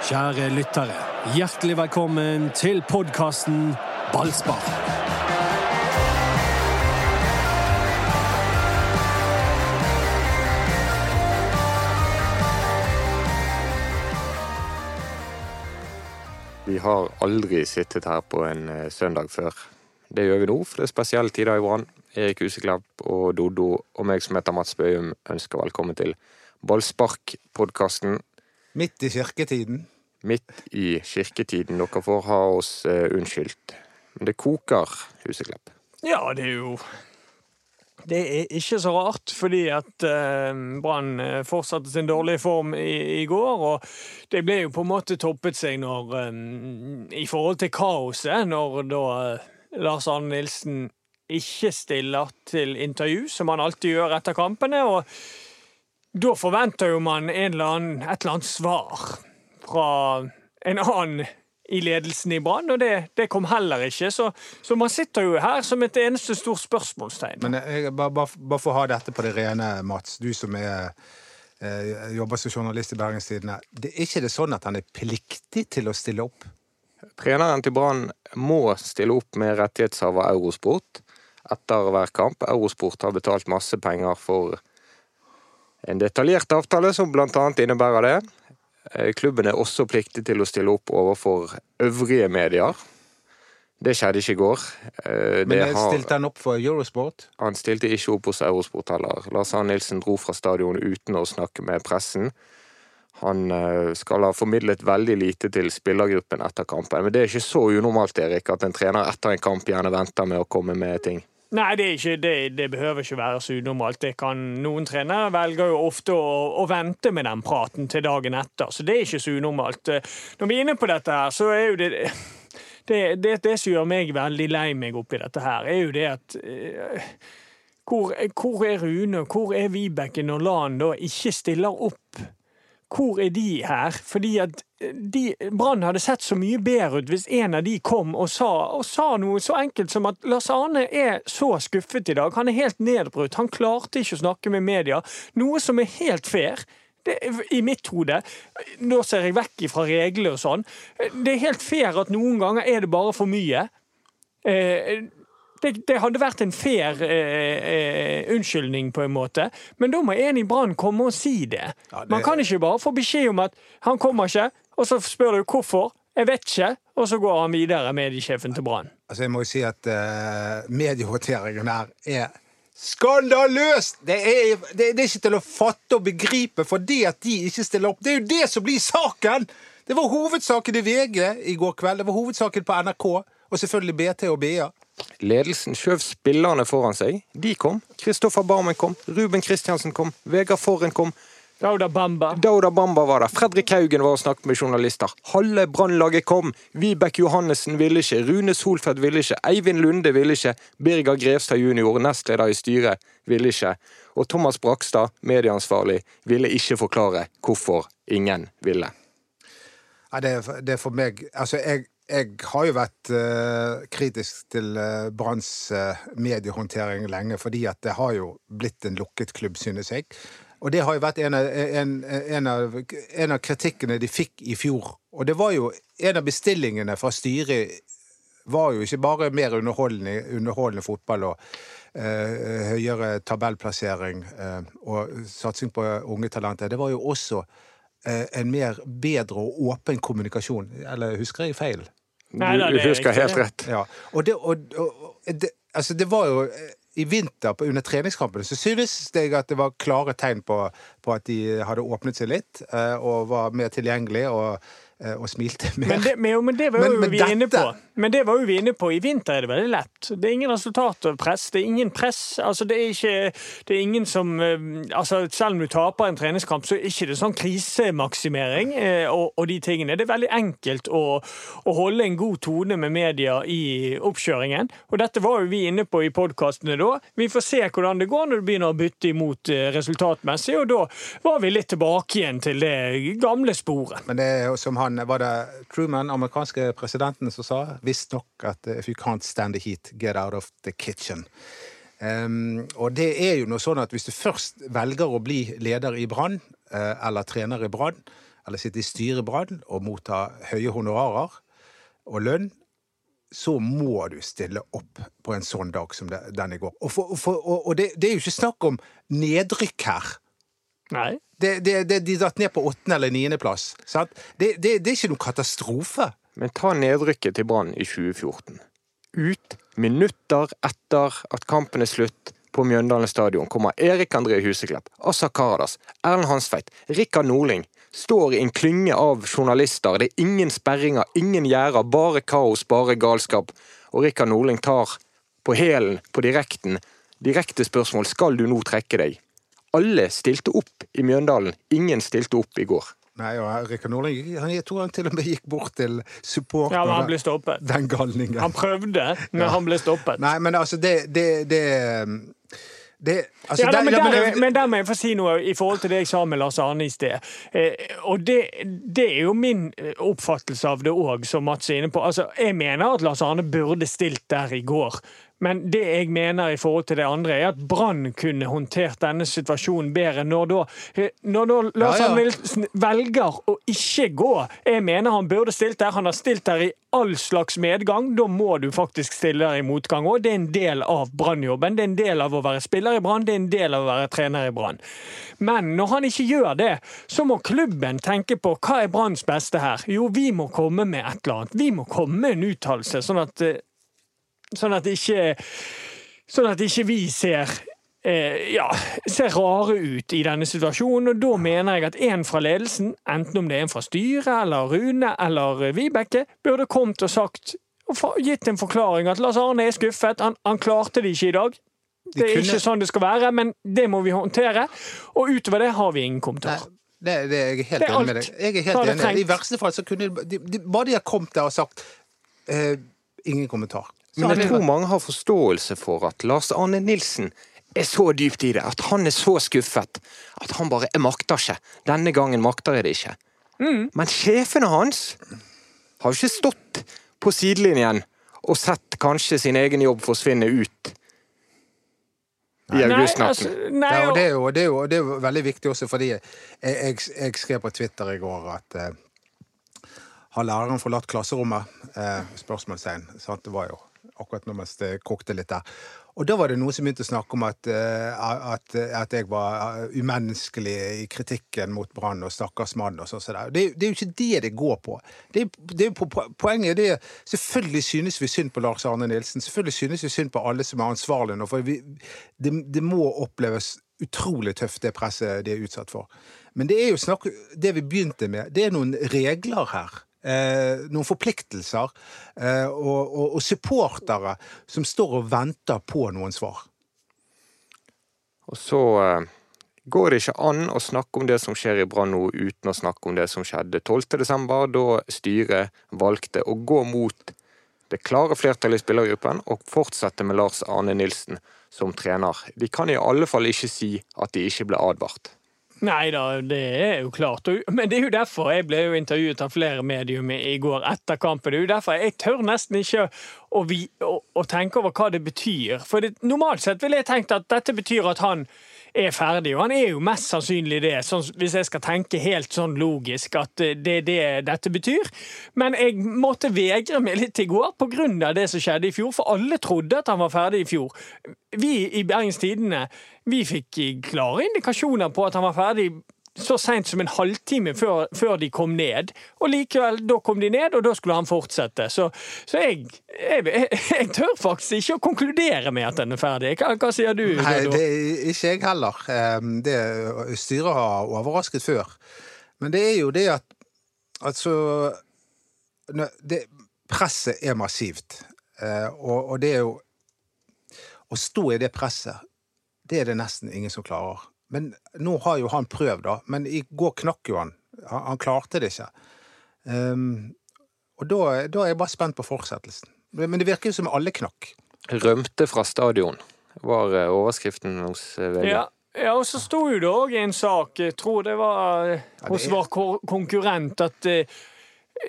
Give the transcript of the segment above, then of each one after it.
Kjære lyttere, hjertelig velkommen til podkasten Ballspar. Vi har aldri sittet her på en eh, søndag før. Det gjør vi nå, for det er spesielle tider i Brann. Erik Huseklepp og Dodo og meg som heter Mats Bøhum ønsker velkommen til Ballspark-podkasten. Midt i kirketiden. Midt i kirketiden. Dere får ha oss eh, unnskyldt. Men det koker, Huseklepp. Ja, det er jo Det er ikke så rart, fordi at uh, Brann eh, fortsatte sin dårlige form i, i, går. Og det ble jo på en måte toppet seg når um, I forhold til kaoset, når da Lars Arne Nilsen ikke stiller til intervju, som han alltid gjør etter kampene. og da forventer jo man eller annen, et eller annet svar fra en annen i ledelsen i Brann, og det, det, kom heller ikke. Så, så, man sitter jo her som et eneste stort spørsmålstegn. Men jeg, bare, bare, bare for å ha dette på det rene, Mats. Du som er, eh, jobber som journalist i Bergenstidene. Det er ikke det sånn at han er pliktig til å stille opp? Treneren til Brann må stille opp med rettighetshaver Eurosport etter hver kamp. Eurosport har betalt masse penger for en detaljert avtale som bl.a. innebærer det. Eh, klubben er også pliktig til å stille opp overfor øvrige medier. Det skjedde ikke i går. Eh, det Men stilte han opp for Eurosport? Han stilte ikke opp hos Eurosport heller. Lars Arne Nilsen dro fra stadion uten å snakke med pressen. Han eh, skal ha formidlet veldig lite til spillergruppen etter kampen. Men det er ikke så unormalt, Erik, at en trener etter en kamp gjerne venter med å komme med ting. Nei, det, ikke, det, det, behøver ikke være så unormalt. Noen trenere velger jo ofte å, å, vente med den praten til dagen etter, så det er ikke så unormalt. Når vi er inne på dette her, så er jo det det, det, det som gjør meg veldig lei meg oppi dette her, er jo det at uh, hvor, hvor, er Rune, hvor er Vibeke når Lan da ikke stiller opp? Hvor er de her? Fordi at Brann hadde sett så mye bedre ut hvis en av de kom og sa, og sa, noe så enkelt som at Lars Arne er så skuffet i dag. Han er helt nedbrutt. Han klarte ikke å snakke med media. Noe som er helt fair. Det, I mitt hode. Nå ser jeg vekk fra regler og sånn. Det er helt fair at noen ganger er det bare for mye. Eh, det, det, hadde vært en fair eh, eh, unnskyldning, på en måte. Men da må en i Brann komme og si det. Ja, det. Man kan ikke bare få beskjed om at han kommer ikke, og så spør du hvorfor. Jeg vet ikke. Og så går han videre, mediesjefen til Brann. Altså, jeg må jo si at uh, mediehåndteringen her er skandaløst! Det er, det, det er, ikke til å fatte og begripe fordi at de ikke stiller opp. Det er jo det som blir saken! Det var hovedsaken i VG i går kveld. Det var hovedsaken på NRK, og selvfølgelig BT og BA. Ledelsen skjøv spillerne foran seg. De kom. Kristoffer Barmen kom. Ruben Kristiansen kom. Vegard Forren kom. Dauda Bamba. Dauda Bamba var der. Fredrik Haugen var og snakket med journalister. Halve Brannlaget kom. Vibeke Johannessen ville ikke. Rune Solfeldt ville ikke. Eivind Lunde ville ikke. Birger Grevstad jr., nestleder i styret, ville ikke. Og Thomas Brakstad, medieansvarlig, ville ikke forklare hvorfor ingen ville. Nei, det, det er for meg Altså, jeg, jeg har jo vært uh, kritisk til uh, Branns uh, mediehåndtering lenge, fordi at det har jo blitt en lukket klubb, synes jeg. Og det har jo vært en av, en, en, av, en av, kritikkene de fikk i fjor. Og det var jo en av bestillingene fra styret var jo ikke bare mer underholdende, underholdende fotball og eh, høyere tabellplassering eh, og satsing på unge talenter. Det var jo også eh, en mer bedre og åpen kommunikasjon. Eller husker jeg feil? Nei, du husker helt rett. Ja. Og, det, og, og det, altså det var jo i vinter under treningskampene så synes jeg at det var klare tegn på, på at de hadde åpnet seg litt eh, og var mer tilgjengelig og og smilte mer. Men det, men, men det var jo men, vi dette... inne på. Men det var jo vi inne på. I vinter er det veldig lett. Det er ingen resultatpress. Det er ingen press. Altså, det er ikke det er ingen som eh, altså, Selv om du taper en treningskamp, så er det ikke sånn krisemaksimering eh, og, og, de tingene. Det er veldig enkelt å, å, holde en god tone med media i oppkjøringen. Og dette var jo vi inne på i podkastene da. Vi får se hvordan det går når du begynner å bytte imot resultatmessig, og da var vi litt tilbake igjen til det gamle sporet. Men det er jo som han han, var det Truman, amerikanske presidenten, som sa visstnok at if you can't stand the heat, get out of the kitchen. Um, og det er jo noe sånn at hvis du først velger å bli leder i Brann, uh, eller trener i Brann, eller sitte i styret i Brann og motta høye honorarer og lønn, så må du stille opp på en sånn dag som det, den i går. Og, for, for, og, og det, det, er jo ikke snakk om nedrykk her. Nei. Det, det, det, de datt ned på åttende- eller niendeplass. Det, det, det er ikke noen katastrofe. Men ta nedrykket til Brann i 2014. Ut minutter etter at kampen er slutt på Mjøndalen stadion kommer Erik André Huseklepp, Assa Karadas, Erlend Hansveit, Rikard Norling står i en klynge av journalister. Det er ingen sperringer, ingen gjerder, bare kaos, bare galskap. Og Rikard Norling tar på hælen, på direkten, direkte spørsmål skal du nå trekke deg. Alle stilte opp i Mjøndalen, ingen stilte opp i går. Nei, og Rikard Nordling han, jeg tror han til og med gikk bort til supporterne. Ja, men han ble stoppet. Den galningen. Han prøvde, men ja. han ble stoppet. Nei, men altså, det, det, det det, altså, ja, der, men, der, men, der, må jeg få si noe i forhold til det jeg sa med Lars Arne i sted. Eh, og det, det, er jo min eh, oppfattelse av det òg, som Mats er inne på. Altså, jeg mener at Lars Arne burde stilt der i går. Men det jeg mener i forhold til det andre, er at Brann kunne håndtert denne situasjonen bedre. Når da, når da Lars ja, ja. velger å ikke gå Jeg mener han burde stilt der. Han har stilt der i all slags medgang. Da må du faktisk stille der i motgang òg. Det er en del av Brann-jobben. Det er en del av å være spiller i Brann. Det er en del av å være trener i Brann. Men når han ikke gjør det, så må klubben tenke på hva er Branns beste her? Jo, vi må komme med et eller annet. Vi må komme med en uttalelse, sånn at eh, Sånn at ikke, sånn at ikke vi ser eh, ja, ser rare ut i denne situasjonen. og Da mener jeg at en fra ledelsen, enten om det er en fra styret eller Rune eller Vibeke, burde kommet og sagt og gitt en forklaring at Lars Arne er skuffet. Han, han klarte det ikke i dag. Det er ikke sånn det skal være, men det må vi håndtere. Og utover det har vi ingen kommentar. Det, det, er jeg helt enig med deg. Jeg er helt enig. I verste fall så kunne de, de, bare de har kommet der og sagt eh, ingen kommentar. Men jeg tror mange har forståelse for at Lars Arne Nilsen er så dypt i det, at han er så skuffet at han bare Jeg makter ikke. Denne gangen makter jeg det ikke. Mm. Men sjefene hans har jo ikke stått på sidelinjen og sett kanskje sin egen jobb forsvinne ut i augustnatten. Altså, ja, og det, er jo, det, er jo, det er jo veldig viktig også fordi jeg, jeg, jeg skrev på Twitter i går at eh, har læreren forlatt klasserommet? Eh, spørsmålstegn. Det var jo akkurat nå mens det kokte litt der. Og da var det noen som begynte å snakke om at, eh, at, at jeg var eh, umenneskelig i kritikken mot Brann og stakkars mann og sånn. Det, det, er jo ikke det det går på. Det, det poenget er det Selvfølgelig synes vi synd på Lars Arne Nilsen. Selvfølgelig synes vi synd på alle som er ansvarlige nå. For vi, det, det må oppleves utrolig tøft, det presset de er utsatt for. Men det er jo snakk, det vi begynte med, det er noen regler her eh, noen forpliktelser eh, og, og, og, supportere som står og venter på noen svar. Og så eh, går det ikke an å snakke om det som skjer i Brann nå, uten å snakke om det som skjedde 12.12., da styret valgte å gå mot det klare flertallet i spillergruppen og fortsette med Lars Arne Nilsen som trener. De kan i alle fall ikke si at de ikke ble advart. Nei da, det er jo klart. Men det er jo derfor jeg ble jo intervjuet av flere medium i går etter kampen. Det er jo derfor jeg tør nesten ikke å, vi, å, å tenke over hva det betyr. For det, normalt sett ville jeg tenkt at dette betyr at han er ferdig. Og han er jo mest sannsynlig det, sånn, hvis jeg skal tenke helt sånn logisk at det er det dette betyr. Men jeg måtte vegre meg litt i går pga. det som skjedde i fjor, for alle trodde at han var ferdig i fjor. Vi i Bergens Tidende vi fikk klare indikasjoner på at han var ferdig så seint som en halvtime før, før, de kom ned. Og likevel, da kom de ned, og da skulle han fortsette. Så, så jeg, jeg, jeg, tør faktisk ikke å konkludere med at den er ferdig. Hva, hva sier du? Nei, det er ikke jeg heller. Ehm, det styret har overrasket før. Men det er jo det at Altså det, Presset er massivt. Eh, og, og det er jo Å stå i det presset, det er det nesten ingen som klarer. Men nå har jo han prøvd, da. Men i går knakk jo han. Han, han klarte det ikke. Um, og da, da, er jeg bare spent på fortsettelsen. Men det virker jo som alle knakk. Rømte fra stadion, var eh, overskriften hos eh, VG. Ja. Ja, og så sto jo det òg i en sak, jeg tror det var eh, hos vår konkurrent, at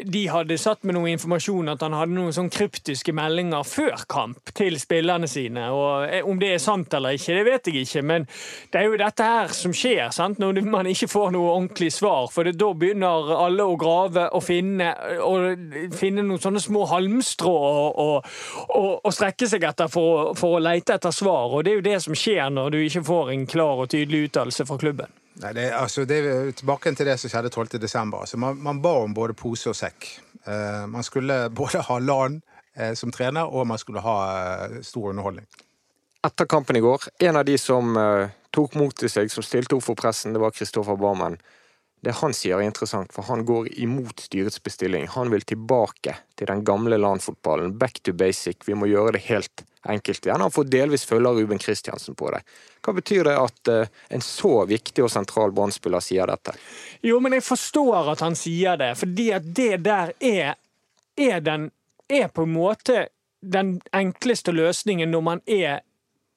de hadde satt med noe informasjon at han hadde noen sånn kryptiske meldinger før kamp til spillerne sine. Og eh, Om det er sant eller ikke, det vet jeg ikke, men det er jo dette her som skjer sant? når man ikke får noe ordentlig svar. For det, da begynner alle å grave og finne, og finne noen sånne små halmstrå og, og, og strekke seg etter for, for å lete etter svar. Og det er jo det som skjer når du ikke får en klar og tydelig uttalelse fra klubben. Nei, det, altså, det tilbake til det som skjedde 12. desember. Altså, man, man ba om både pose og sekk. Eh, man skulle både ha LAN eh, som trener, og man skulle ha eh, stor underholdning. Etter kampen i går, en av de som eh, tok mot til seg, som stilte opp for pressen, det var Kristoffer Barmen. Det han sier er interessant, for han går imot styrets bestilling. Han vil tilbake til den gamle LAN-fotballen. Back to basic. Vi må gjøre det helt enkelt igjen. Har fått delvis følge av Ruben Kristiansen på det. Hva betyr det at uh, en så viktig og sentral brann sier dette? Jo, men jeg forstår at han sier det, fordi at det der er, er den er på en måte den enkleste løsningen når man er Eh,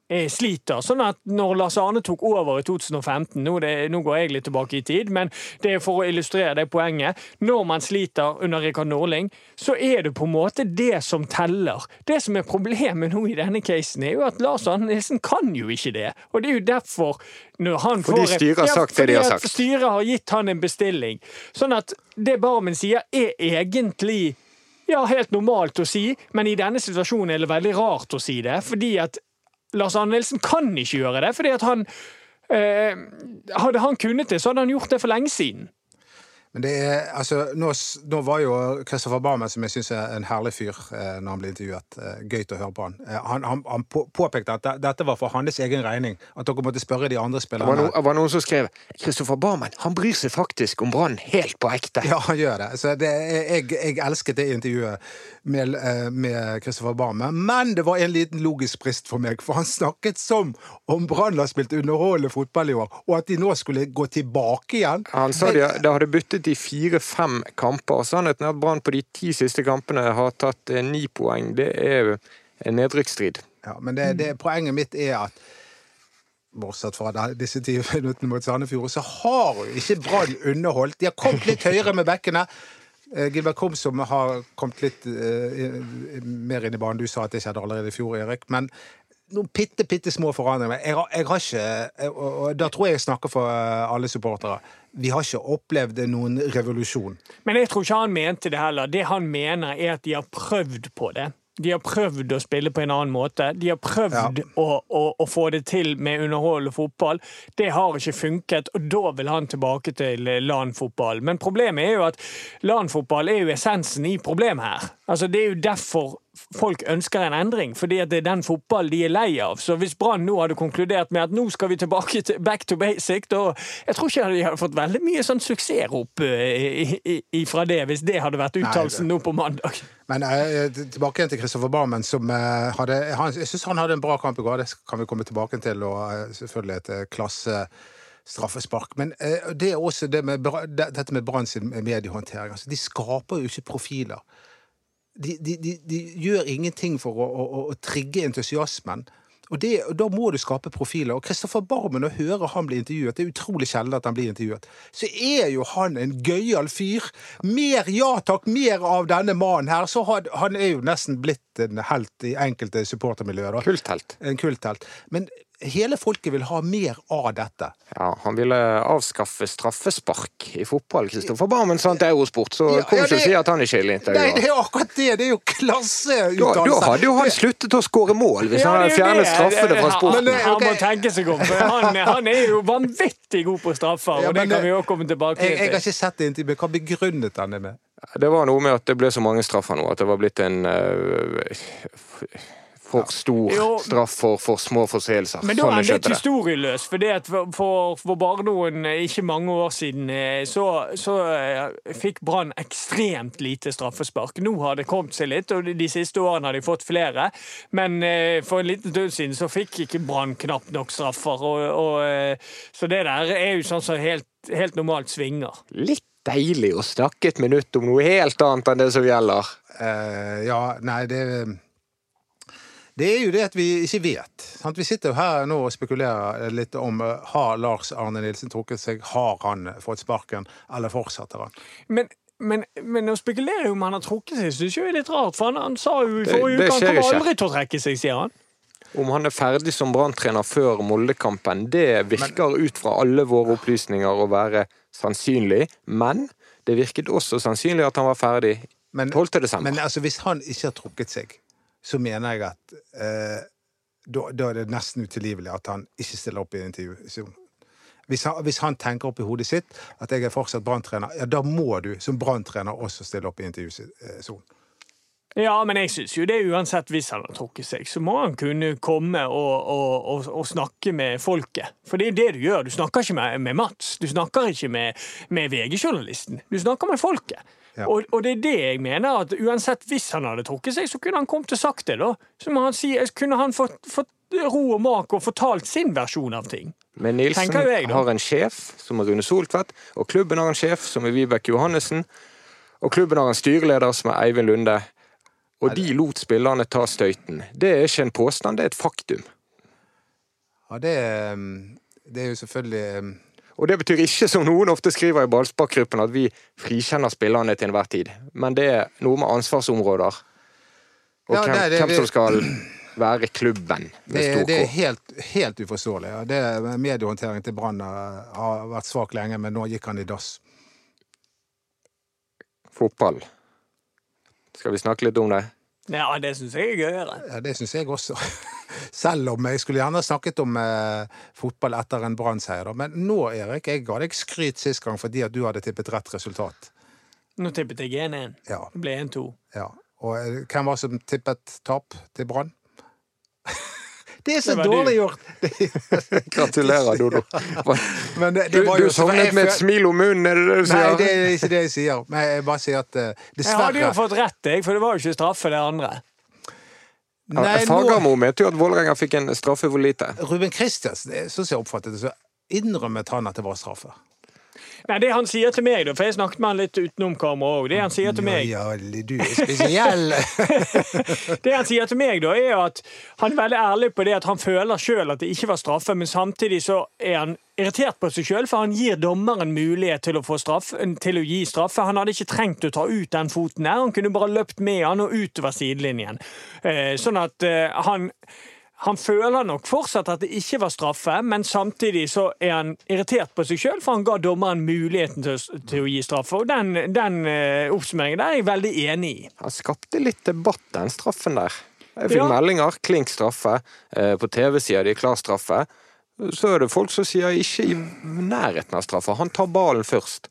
sliter. Sånn at når Lars Arne tok over i 2015, nå, det, nå, går jeg litt tilbake i tid, men det er for å illustrere det poenget Når man sliter under Rikard Norling, så er det på en måte det som teller. Det som er problemet nå i denne casen, er jo at Lars Arne Nilsen kan jo ikke det. Og det er jo derfor når han Fordi styret har sagt det de har sagt. Styret har gitt han en bestilling. Sånn at det Barmen sier, er egentlig ja, helt normalt å si, men i denne situasjonen er det veldig rart å si det. fordi at Lars Arne Nilsen kan ikke gjøre det, fordi at han eh, Hadde han kunnet det, så hadde han gjort det for lenge siden. Men det er, altså, nå, nå var jo Christopher Barmen, som jeg syns er en herlig fyr eh, når han ble intervjuet, eh, gøy til å høre på han. Eh, han, han, han på, påpekte at det, dette var for hans egen regning, at dere måtte spørre de andre spillerne. Det var, no, var noen som skrev Christopher Barmen han bryr seg faktisk om Brann helt på ekte. Ja, han gjør det. Så det, jeg, jeg, elsket det intervjuet med, eh, med Christopher Barmen, men det var en liten logisk brist for meg, for han snakket som om Brann har spilt underholdende fotball i år, og at de nå skulle gå tilbake igjen. Han sa de, det hadde byttet i fire-fem kamper. Sannheten er at Brann på de ti siste kampene har tatt eh, ni poeng. Det er en nedrykksstrid. Ja, men det, det, poenget mitt er at bortsett fra disse ti minuttene mot Sandefjord, så har jo ikke Brann underholdt. De har kommet litt høyere med bekkene. Eh, Gilbert Komsom har kommet litt uh, mer inn i banen. Du sa at det skjedde allerede i fjor, Erik. Men noen bitte, bitte små forandringer. Jeg, jeg har ikke Og da tror jeg jeg snakker for alle supportere vi har ikke opplevd noen revolusjon. Men jeg tror ikke han mente det heller. Det han mener, er at de har prøvd på det. De har prøvd å spille på en annen måte. De har prøvd ja. å, å, å, få det til med underhold og fotball. Det har ikke funket, og da vil han tilbake til LAN-fotball. Men problemet er jo at LAN-fotball er jo essensen i problemet her. Altså, det er jo derfor folk ønsker en endring, fordi det er den fotballen de er lei av. Så hvis Brann nå hadde konkludert med at nå skal vi tilbake til back to basic, da Jeg tror ikke de hadde fått veldig mye sånn suksessrop ifra fra det, hvis det hadde vært uttalelsen nå på mandag. Men uh, tilbake igjen til Christopher Barmen, som uh, hadde han, Jeg syns han hadde en bra kamp i går, det kan vi komme tilbake til, og selvfølgelig et klasse straffespark. Men det er også det med, dette med Brann sin mediehåndtering. Altså, de skaper jo ikke profiler de, de, de, de, gjør ingenting for å, å, å trigge entusiasmen. Og, det, og, Da må du skape profiler. Og Kristoffer Barmen, å høre han bli intervjuet Det er utrolig sjelden at han blir intervjuet. Så er jo han en gøyal fyr. Mer ja takk, mer av denne mannen her. Så han, han er jo nesten blitt en helt i enkelte supportermiljøer. Kulthelt. En kulthelt. Men hele folket vil ha mer av dette. Ja, Han ville avskaffe straffespark i fotball. Kristoffer Barmen sant er Eurosport, så ja, kom ja, ikke og si at han ikke er intervjuet. Nei, det er akkurat det! Det er jo klasseutdannelse. Da, da hadde jo han sluttet å skåre mål, hvis ja, han hadde fjernet straffene fra sporten. Men, han må tenke seg om, for han, han, er jo vanvittig god på straffer, og det kan vi òg komme tilbake til. Jeg, jeg, har ikke sett det inntil, men hva begrunnet han det med? Det var noe med at det ble så mange straffer nå, at det var blitt en uh, for stor jo, straff for, for små forseelser. Men da sånn er det historieløst. For, det for, for, bare noen, ikke mange år siden, eh, så, så eh, fikk Brann ekstremt lite straffespark. Nå har det kommet seg litt, og de siste årene har de fått flere. Men eh, for en liten stund siden så fikk ikke Brann knapt nok straffer. Og, og, så det der er jo sånn som helt, helt normalt svinger. Litt deilig å snakke et minutt om noe helt annet enn det som gjelder. Uh, ja, nei, det det er jo det at vi ikke vet. Sant? Vi sitter jo her nå og spekulerer litt om har Lars Arne Nilsen trukket seg, har han fått sparken, eller fortsetter han? Men men, men å spekulere om han har trukket seg, syns jeg er litt rart. For han, han sa jo i forrige uke at han kommer aldri til å trekke seg, sier han. Om han er ferdig som Brann-trener før Molde-kampen, det virker ut fra alle våre opplysninger å være sannsynlig. Men det virket også sannsynlig at han var ferdig Men- 12. desember. Men altså, hvis han ikke har trukket seg, så mener jeg at eh, da, da er det nesten utilgivelig at han ikke stiller opp i intervju. Hvis han, hvis han tenker opp i hodet sitt at jeg er fortsatt Brann-trener, ja, da må du som Brann-trener også stille opp i intervjusonen. Ja, men jeg syns jo det uansett, hvis han har trukket seg, så må han kunne komme og, og, og, og snakke med folket. For det er det du gjør. Du snakker ikke med, med Mats. Du snakker ikke med, med VG-journalisten. Du snakker med folket. Ja. Og, og det er det jeg mener, at uansett hvis han hadde trukket seg, så kunne han kommet og sagt det, da. Så må han si, kunne han fått, fått ro og mak og fortalt sin versjon av ting. Men Nilsen jeg, har en sjef som er Rune Soltvedt, og klubben har en sjef som er Vibeke Johannessen, og klubben har en styreleder som er Eivind Lunde. Og de lot spillerne ta støyten. Det er ikke en påstand, det er et faktum. Ja, det, er, det er jo selvfølgelig eh, Og det betyr ikke, som noen ofte skriver i ballsparkgruppen, at vi frikjenner spillerne til enhver tid. Men det er noe med ansvarsområder. Og Ja, hvem, det det hvem som skal være klubben Det, det er helt, helt uforståelig. Ja. Det, mediehåndteringen til Brann har vært svak lenge, men nå gikk han i dass. Fotball. Skal vi snakke litt om det? Ja, det syns jeg er gøyere. Ja, det syns jeg også. Selv om jeg skulle gjerne snakket om eh, fotball etter en Brann-seier. da. Men nå, Erik, jeg ga deg skryt sist gang fordi at du hadde tippet rett resultat. Nå tippet jeg 1-1. Ja, Det ble 1-2. ja. Og eh, hvem var det som tippet tap til Brann? Det er så Det dårlig du. gjort! Gratulerer, Dodo. Men det, Du, det var du jo sovnet med et smil om munnen, er det det du Nei, det er ikke det jeg sier. Men jeg bare sier at eh, Jeg hadde jo fått rett, jeg, for det var jo ikke straffe, det andre. Nei, nå, mente jo at Vålerenga fikk en straffe for lite. Ruben Kristiansen, sånn som jeg oppfattet det, så innrømmet han at det var straffe. Nei, Det han sier til meg, da, for jeg snakket med han litt utenom kamera òg Det han sier til meg, Ja, du er spesiell! Det han sier til meg da, er at han er veldig ærlig på det at han føler sjøl at det ikke var straffe, men samtidig så er han irritert på seg sjøl, for han gir dommeren mulighet til å, få straffe, til å gi straffe. Han hadde ikke trengt å ta ut den foten der, han kunne bare løpt med han og utover sidelinjen. Eh, Sånn at eh, han han føler nok fortsatt at det ikke var straffe, men samtidig så er han irritert på seg sjøl, for han ga dommeren muligheten til, å- til å gi straffe. Og den, den uh, oppsummeringen der er jeg veldig enig i. Han skapte litt debatt, den straffen der. Jeg fikk Ja. meldinger. Klink straffe. Eh, På TV-sida de klar straffe. Så er det folk som sier ikke i nærheten av straffa. Han tar ballen først.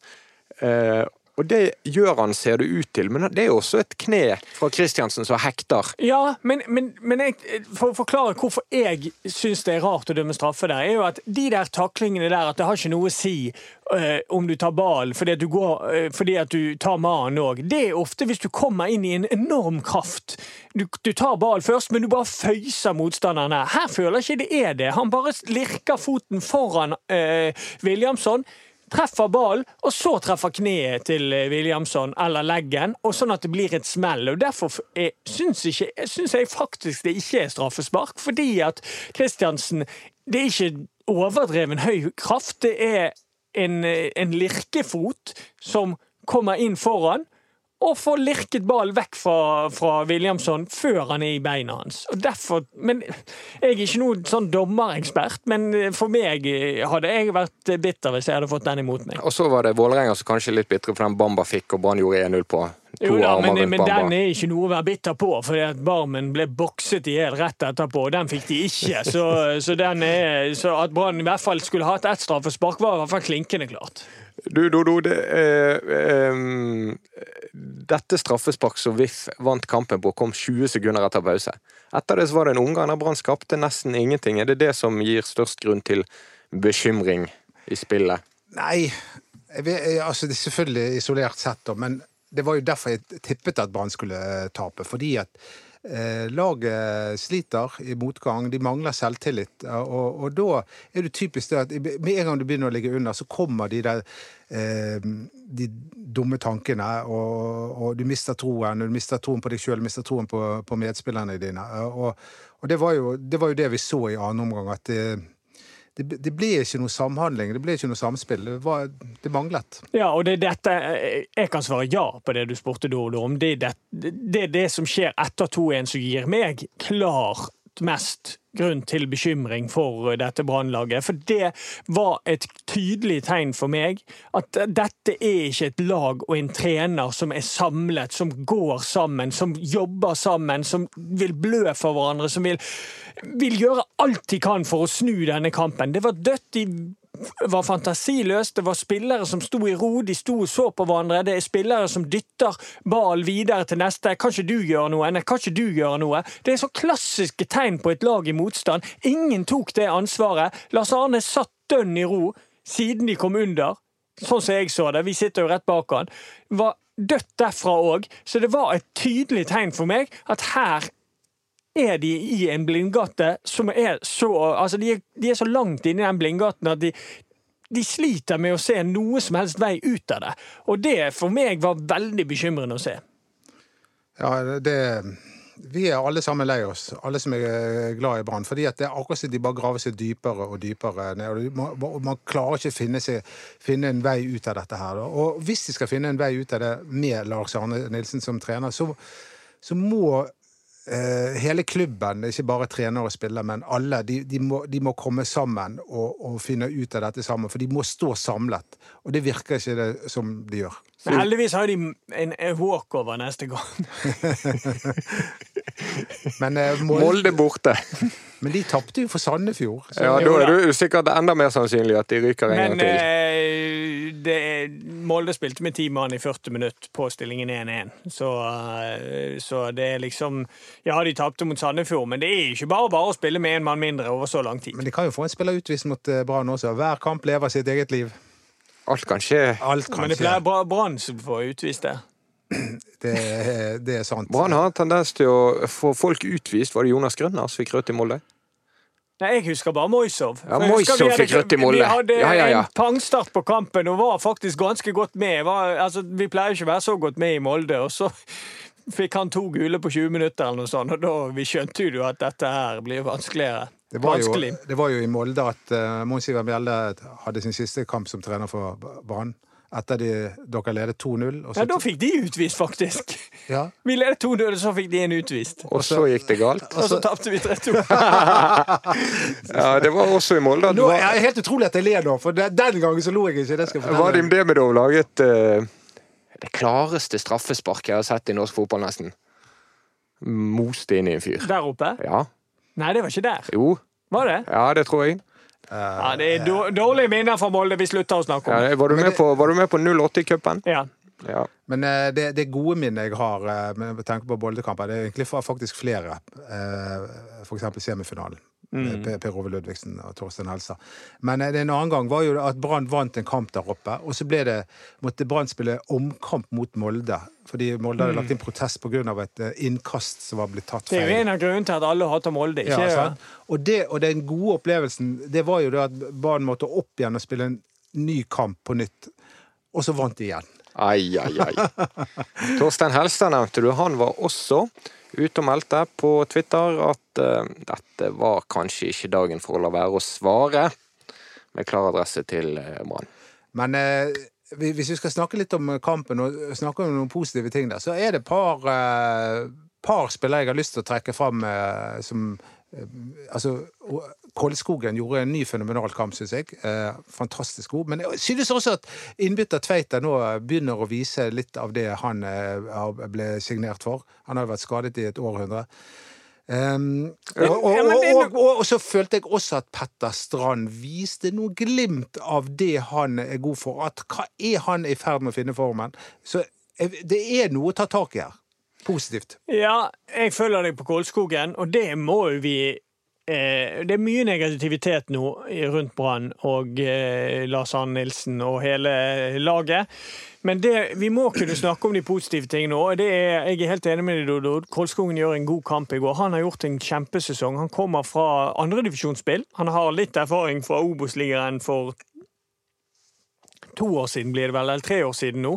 Eh, Og det gjør han, ser det ut til, men det er jo også et kne fra Kristiansen som hekter. Ja, men, men, men jeg, for å forklare hvorfor jeg syns det er rart å dømme straffe der, er jo at de der taklingene der, at det har ikke noe å si øh, om du tar ballen fordi eh, fordi at du tar mannen òg. Det er ofte hvis du kommer inn i en enorm kraft. Du, du tar ballen først, men du bare føyser motstanderen her. Her føler jeg ikke det er det. Han bare lirker foten foran øh, Williamson treffer ballen, og så treffer kneet til eh, Williamson eller leggen, og sånn at det blir et smell. og Derfor syns, jeg, synes jeg faktisk det ikke er straffespark, fordi at Kristiansen Det er ikke overdreven høy kraft, det er en, eh, en lirkefot som kommer inn foran. Og får lirket ballen vekk fra, fra Williamson før han er i beina hans. Og derfor, men Jeg er ikke noen sånn dommerekspert, men for meg hadde jeg vært bitter hvis jeg hadde fått den imot meg. Og så var det Vålerenga som kanskje litt bitre for den Bamba fikk, og Brann gjorde 1-0 på. To Jo da, men, men den er ikke noe å være bitter på, fordi at Barmen ble bokset i hjel rett etterpå, og den fikk de ikke. Så, så, den er, så at Brann i hvert fall skulle hatt ett straffespark, var i hvert fall klinkende klart. Du, Dodo, det, eh, eh, dette straffespark som VIF vant kampen på, kom 20 sekunder etter pause. Etter det så var det en omgang der Brann skapte nesten ingenting. Er det det som gir størst grunn til bekymring i spillet? Nei, jeg jeg- altså det er selvfølgelig isolert sett, da, men det var jo derfor jeg tippet at Brann skulle eh, tape. Fordi at eh, laget sliter i motgang, de mangler selvtillit. Og, og da er det typisk det at med en gang du begynner å ligge under, så kommer de der eh, de dumme tankene, og, og du mister troen. Du mister troen på deg sjøl, mister troen på, på medspillerne dine. Og, og det, var jo, det var jo det vi så i annen omgang, at det, det, ble ikke noe samhandling, det ble ikke noe samspill. Det, var, det manglet. Ja, og det dette Jeg kan svare ja på det du spurte da om. Det er det, det, som skjer etter 2-1 som gir meg klart mest grunn til bekymring for dette brannlaget. For det var et tydelig tegn for meg at dette er ikke et lag og en trener som er samlet, som går sammen, som jobber sammen, som vil blø for hverandre, som vil, vil gjøre alt de kan for å snu denne kampen. Det var dødt i var fantasiløst. Det var spillere som sto i ro, de sto og så på hverandre. Det er spillere som dytter ball videre til neste. Kan ikke du gjøre noe? Nei, kan ikke du gjøre noe? Det er så klassiske tegn på et lag i motstand. Ingen tok det ansvaret. Lars Arne satt dønn i ro siden de kom under. Sånn som jeg så det. Vi sitter jo rett bak han. Var dødt derfra òg. Så det var et tydelig tegn for meg at her er de i en blindgate som er så Altså, de er, de er så langt inne i den blindgaten at de, de sliter med å se noe som helst vei ut av det. Og det for meg var veldig bekymrende å se. Ja, det Vi er alle sammen lei oss, alle som er glad i Brann. fordi at det er akkurat som de bare graver seg dypere og dypere ned. og Man, man klarer ikke å finne, finne, en vei ut av dette her. Og hvis de skal finne en vei ut av det med Lars Arne Nilsen som trener, så, så må eh, hele klubben, ikke bare trener og spiller, men alle, de, de, må, de må, komme sammen og, og, finne ut av dette sammen. For de må stå samlet. Og det virker ikke det som de gjør. Men heldigvis har de en, en walkover neste gang. men, eh, Molde borte. Men de tapte jo for Sandefjord. Så. Ja, Da er det sikkert enda mer sannsynlig at de ryker en gang til. Men det, Molde spilte med ti mann i 40 minutter på stillingen 1-1. Så, eh, så, det er liksom Ja, de tapte mot Sandefjord, men det er ikke bare bare å spille med én mann mindre over så lang tid. Men de kan jo få en spiller utvist mot eh, Brann også. Hver kamp lever sitt eget liv. Alt kan skje. Alt kan men det pleier Brann som får utvist det. Det, det, er sant. Brann har en tendens til å få folk utvist. Var det Jonas Grønner som fikk rødt i Molde? Nei, Jeg husker bare Moisov. Ja, Moisov fikk rødt i Molde. Vi hadde ja, ja, ja. en pangstart på kampen og var faktisk ganske godt med. Var, altså, vi pleier ikke å være så godt med i Molde. og så fikk han to gule på 20 minutter, eller noe sånt, og da vi skjønte jo at dette her blir vanskeligere. Det var, jo, det var jo i Molde at uh, Mons Iver Mjelde hadde sin siste kamp som trener for Brann etter de, dere ledet 2-0. Ja, da fikk de utvist, faktisk. Ja. Vi ledet 2-0, og så fikk de en utvist. Og så gikk det galt. Og så tapte vi 3-2. ja, det var også i Molde. Nå, er helt utrolig at jeg ler nå, for den gangen så lo jeg ikke. Det skal jeg Vadim Demidov laget uh, det klareste straffesparket jeg har sett i norsk fotball, nesten. Moste inn i en fyr. Der oppe? Ja. Nei, det var ikke der. Jo. Var det? Ja, det tror jeg. Ja, Det er dårlige minner fra Molde. Vi slutter å snakke om det. Ja, var, du med på, var du med på 08-cupen? Ja. ja. Men uh, det, det, gode minnet jeg har uh, med tanke på Bolde-kamper, det er egentlig faktisk flere. Uh, eksempel semifinalen. Mm. Per Ove Ludvigsen og Torstein Helsa. Men en annen gang var jo at Brann vant en kamp der oppe. Og så ble det, måtte Brann spille omkamp mot Molde. Fordi Molde hadde lagt inn protest pga. et innkast som var blitt tatt feil. Det er jo en av grunnene til at alle hater Molde. ikke ja, og, det, og den gode opplevelsen det var jo det at Brann måtte opp igjen og spille en ny kamp på nytt. Og så vant de igjen. Ai, ai, ai. Torstein Helstad nevnte du. Han var også ute og meldte på Twitter at uh, dette var kanskje ikke dagen for å la være å svare, med klar adresse til uh, Brann. Men uh, hvis vi skal snakke litt om kampen og snakke om noen positive ting der, så er det et par, par spillere jeg har lyst til å trekke fram som Altså, Kolskogen gjorde en ny fenomenal kamp, syns jeg. Eh, fantastisk god. Men jeg synes også at innbytter Tveita nå begynner å vise litt av det han eh, ble signert for. Han har jo vært skadet i et århundre. Um, og, og, og, og, så følte jeg også at Petter Strand viste noe glimt av det han er god for. At hva er han i ferd med å finne formen? Så eh, det er noe å ta tak i her. Positivt. Ja, jeg følger deg på Kolskogen, og det må jo vi Det er mye negativitet nå rundt Brann og eh, Lars Arne Nilsen og hele laget. Men det, vi må kunne snakke om de positive tingene òg. Jeg er helt enig med deg, Dodo. Kolskogen gjør en god kamp i går. Han har gjort en kjempesesong. Han kommer fra andredivisjonsspill. Han har litt erfaring fra Obos-ligaen for to år siden, blir det vel, eller tre år siden nå.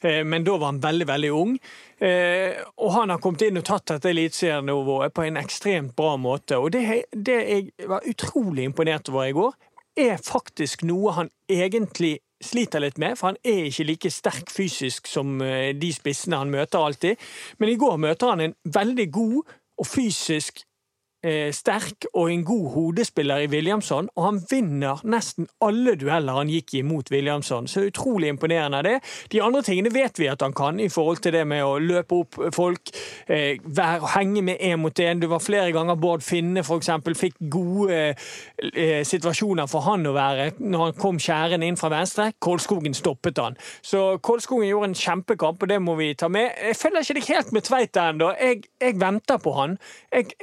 Eh, men da var han veldig, veldig ung. Eh, og han har kommet inn og tatt dette eliteserienivået på en ekstremt bra måte. Og det, det jeg var utrolig imponert over i går, er faktisk noe han egentlig sliter litt med, for han er ikke like sterk fysisk som eh, de spissene han møter alltid. Men i går møter han en veldig god og fysisk sterk og en god hodespiller i Williamson, og han vinner nesten alle dueller han gikk imot Williamson. Så utrolig imponerende er det. De andre tingene vet vi at han kan, i forhold til det med å løpe opp folk, eh, vær, henge med én mot én. Det var flere ganger Bård Finne eksempel, fikk gode eh, situasjoner for han å være når han kom skjærende inn fra venstre. Kolskogen stoppet han. Så Kolskogen gjorde en kjempekamp, og det må vi ta med. Jeg følger ikke deg helt med Tveit ennå. Jeg, jeg venter på han. Jeg,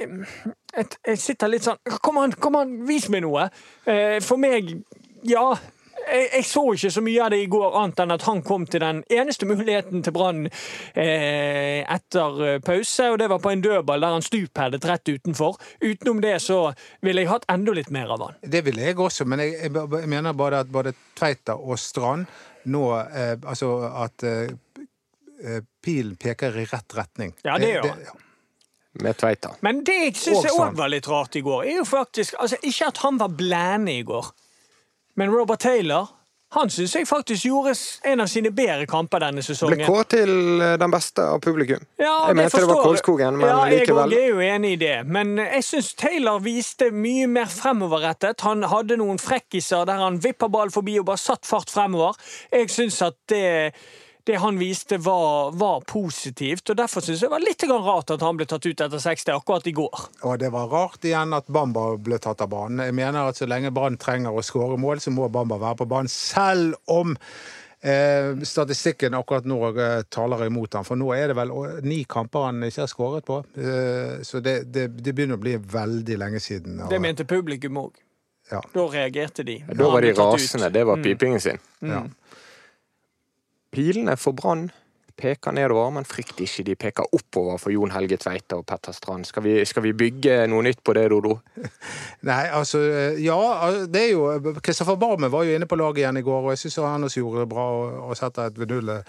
jeg, jeg sitter litt sånn Kom an, kom an, vis meg noe! Eh, For meg, ja. Jeg, jeg så ikke så mye av det i går, annet enn at han kom til den eneste muligheten til Brann eh, etter eh, pause, og det var på en dødball der han stupheadet rett utenfor. Utenom det så ville jeg hatt enda litt mer av han. Det ville jeg også, men jeg, jeg, mener bare at både Tveita og Strand nå eh, Altså at eh, pilen peker i rett retning. Ja, det gjør han. Med Tveita. Men det jeg syns Og òg var litt rart i går, er jo faktisk altså, Ikke at han var blæne i går, men Robert Taylor han syns jeg faktisk gjorde en av sine bedre kamper denne sesongen. Ble kåret til eh, den beste av publikum. Ja, jeg mente det var Kolskogen, men ja, likevel. Jeg er jo enig i det, men jeg syns Taylor viste mye mer fremoverrettet. Han hadde noen frekkiser der han vippa ball forbi og bare satt fart fremover. Jeg syns at det, det han viste, var, var positivt, og derfor syns jeg det var litt rart at han ble tatt ut etter 60 akkurat i går. Og det var rart igjen at Bamba ble tatt av banen. Jeg mener at så lenge Brann trenger å skåre mål, så må Bamba være på banen. Selv om eh, statistikken akkurat nå eh, taler imot ham. For nå er det vel ni kamper han ikke har skåret på. Eh, så det, det, det begynner å bli veldig lenge siden. Og- Det mente publikum òg. Ja. Da reagerte de. Da var de rasende. Det var pipingen sin. Ja. Pilene for Brann peker nedover, men frykt ikke, de peker oppover for Jon Helge Tveita og Petter Strand. Skal vi, skal vi bygge noe nytt på det, Dodo? Nei, altså Ja, det er jo Kristoffer Barmen var jo inne på laget igjen i går, og jeg syns han også gjorde det bra å sette et vidunderlig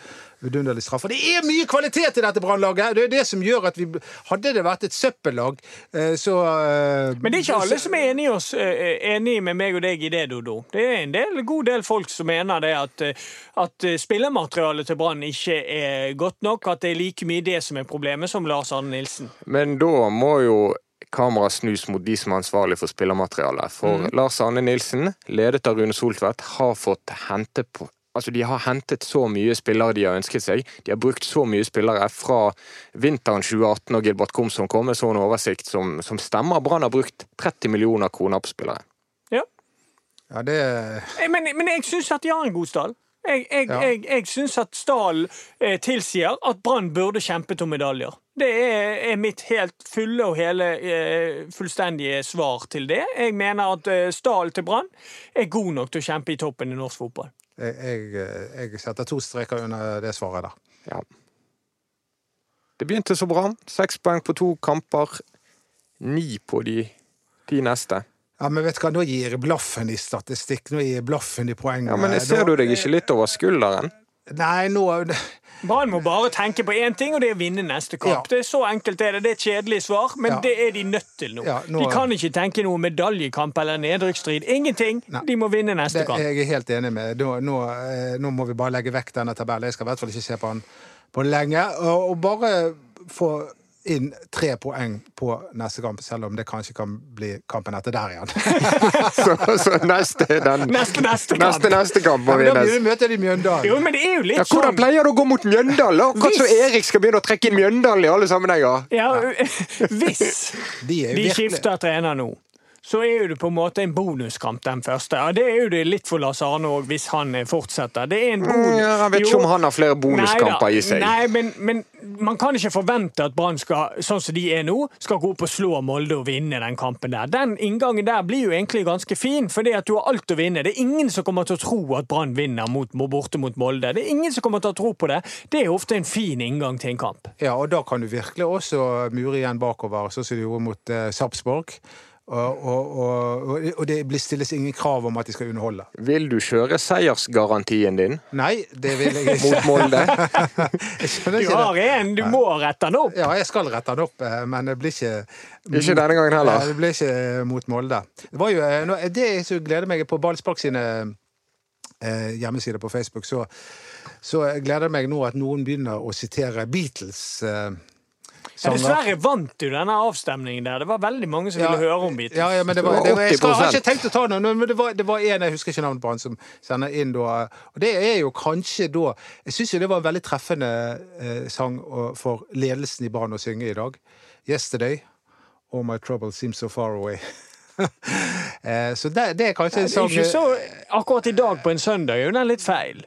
vidunderlig straff. Og det er mye kvalitet i dette Brannlaget! Det er det som gjør at vi Hadde det vært et søppellag, eh, så eh, Men det er ikke alle som er enig, oss, eh, enig med meg og deg i det, Dodo. Det er en del, god del folk som mener det at, eh, at eh, spillermaterialet til Brann ikke er godt nok. At det er like mye det som er problemet, som Lars Arne Nilsen. Men da må jo kamera snus mot de som er ansvarlig for spillermaterialet. For Lars Arne Nilsen, ledet av Rune Soltvedt, har fått hente på Altså, De har hentet så mye spillere de har ønsket seg. De har brukt så mye spillere fra vinteren 2018 og Gilbert Komsom kom med sånn oversikt som, som stemmer. Brann har brukt 30 millioner kroner på spillere. Ja. Ja, det Eh, Men, men jeg syns at de har en god stall. Jeg, jeg, Ja. jeg, jeg syns at stallen eh, tilsier at Brann burde kjempet om medaljer. Det er, er mitt helt fulle og hele eh, fullstendige svar til det. Jeg mener at eh, stallen til Brann er god nok til å kjempe i toppen i norsk fotball. jeg, jeg, jeg setter to streker under det svaret der. Ja. Det begynte så bra. Seks poeng på to kamper. Ni på de ti neste. Ja, men vet du hva, Nå gir jeg blaffen i statistikk, nå gir jeg blaffen i poeng. Ja, men Ser du deg ikke litt over skulderen? Nei, nå Brann må bare tenke på én ting, og det er å vinne neste kamp. Ja. Det er Så enkelt er det. Det er et kjedelig svar, men Ja. det er de nødt til nå. Ja, nå- De kan ikke tenke noe medaljekamp eller nedrykksstrid. Ingenting. Nei. De må vinne neste det, kamp. Jeg er helt enig med Nå, nå, eh, nå må vi bare legge vekk denne tabellen. Jeg skal i hvert fall ikke se på den på lenge. Og, og bare få inn tre poeng på neste kamp, selv om det kanskje kan bli kampen etter der igjen. Så, så neste den Neste, neste kamp. Neste, neste kamp må Ja, men da møter de Mjøndalen. Jo, men det er jo litt Ja, hvordan sånn pleier det å gå mot Mjøndalen? da? Akkurat som Erik skal begynne å trekke inn Mjøndalen i alle sammenhenger. ja, Hvis De er de virkelig- skifter trener nå, så er jo det på en måte en bonuskamp, den første. Ja, det er jo det litt for Lars Arne òg, hvis han eh, fortsetter. Det er en bonus. Mm, Ja, jeg vet ikke Jo. om han har flere bonuskamper Neida. i seg. Nei, men, men man kan ikke forvente at Brann skal, sånn som de er nå, skal gå opp og slå Molde og vinne den kampen der. Den inngangen der blir jo egentlig ganske fin, fordi at du har alt å vinne. Det er ingen som kommer til å tro at Brann vinner mot, borte mot Molde. Det er ingen som kommer til å tro på det. Det er ofte en fin inngang til en kamp. Ja, og da kan du virkelig også mure igjen bakover, sånn som du gjorde mot eh, Sarpsborg. Og, og, og, og det stilles ingen krav om at de skal underholde. Vil du kjøre seiersgarantien din Nei, det vil jeg ikke. mot Molde? Du har en, du må rette den opp. Ja, jeg skal rette den opp, eh, men det blir ikke Ikke denne gangen heller. Det blir ikke mot Molde. Det var jo eh, det som gleder meg på Ballspark sine eh, hjemmesider på Facebook, så, så gleder jeg meg nå at noen begynner å sitere Beatles. Eh, Ja, dessverre vant du denne avstemningen der. Det var veldig mange som ville høre om Beatles. Ja, ja, men det var, det var, jeg, skal, jeg har ikke tenkt å ta noe, men det var, det var en, jeg husker ikke navnet på han, som sender inn da. Og det er jo kanskje da Jeg syns jo det var en veldig treffende eh, sang for ledelsen i Brann å synge i dag. 'Yesterday'. All my trouble seems so far away. eh, så det, det er kanskje en sang akkurat i dag på en søndag er jo den litt feil.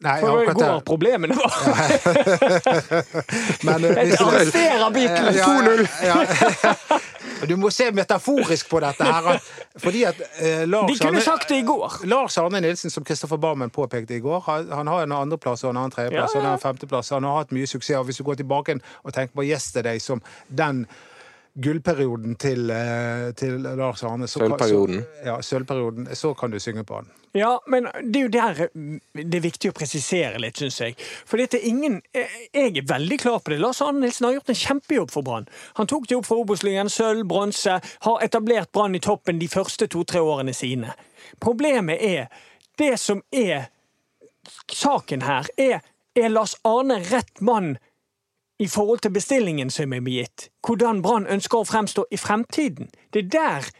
Nei, For det går problemene var. Men, eh, Jeg arresterer Beatles! Ja, ja, ja. Du må se metaforisk på dette her. Fordi at eh, Lars De kunne sagt det i går. Lars Arne Nilsen, som Kristoffer Barmen påpekte i går, han, han har en andreplass og en annen tredjeplass Ja, og en femteplass. Han har hatt mye suksess. og Hvis du går tilbake og tenker på Yesterday som den gullperioden til, eh, til Lars Arne så, Sølvperioden. Så, ja, sølvperioden. Så kan du synge på han. Ja, men det er jo der mm, det er viktig å presisere litt, syns jeg. For dette er ingen Jeg jeg er veldig klar på det. Lars Arne Nilsen har gjort en kjempejobb for Brann. Han tok det opp for Obos-ligaen, sølv, bronse. Har etablert Brann i toppen de første to-tre årene sine. Problemet er Det som er saken her, er er Lars Arne rett mann i forhold til bestillingen som er gitt? Hvordan Brann ønsker å fremstå i fremtiden? Det er der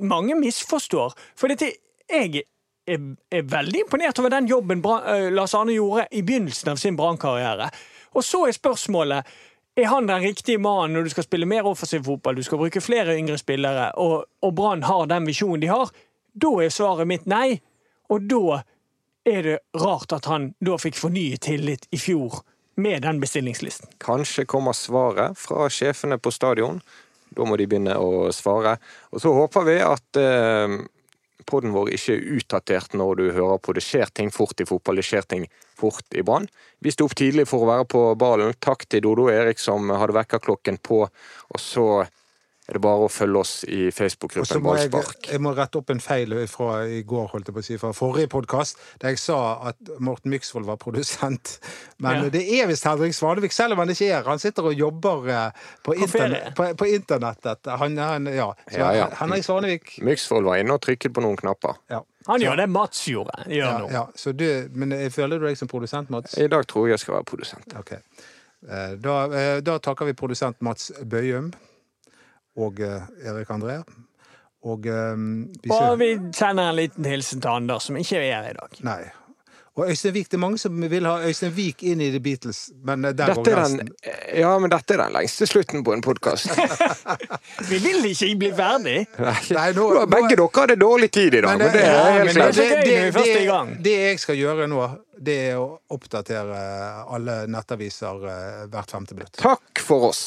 mange misforstår. For dette, jeg er, er veldig imponert over den jobben Bra, eh, Lars Arne gjorde i begynnelsen av sin Brann-karriere. Og så er spørsmålet er han den riktige mannen når du skal spille mer offensiv fotball, du skal bruke flere yngre spillere, og, og Brann har den visjonen de har? Da er svaret mitt nei. Og da er det rart at han da fikk fornyet tillit i fjor med den bestillingslisten. Kanskje kommer svaret fra sjefene på stadion. Da må de begynne å svare. Og så håper vi at eh, podden vår ikke er utdatert når du hører på. Det skjer ting fort i fotball, det skjer ting fort i Brann. Vi sto opp tidlig for å være på ballen. Takk til Dodo Erik som hadde vekkerklokken på. Og så er det bare å følge oss i Facebook-gruppen Ballspark. jeg, jeg må rette opp en feil fra i går, holdt jeg på å si, fra forrige podkast, der jeg sa at Morten Myksvold var produsent. Men Ja. det er visst Henrik Svanevik, selv om han ikke er. Han sitter og jobber eh, på, interne, på, på internettet. Han, han, ja. Så Ja, ja. Henrik Svanevik Myksvold var inne og trykket på noen knapper. ja. Han gjør det Mats gjorde. Gjør Ja, ja. Så du, men jeg føler du deg som produsent, Mats? I dag tror jeg jeg skal være produsent. Ok. Eh, Da, eh, da takker vi produsent Mats Bøyum og eh, Erik André. Og um, vi Og ser vi sender en liten hilsen til Anders, som ikke er her i dag. Nei. Og Øystein Vik, det er mange som vil ha Øystein Vik inn i The Beatles, men eh, der går grensen. ja, men dette er den lengste slutten på en podkast. Vi vil ikke bli ferdig! Nei, nå- Begge dere hadde dårlig tid i dag, men, det ja, det er helt gøy Det, gang. det jeg skal gjøre nå, det er å oppdatere alle nettaviser hvert femte minutt. Takk for oss.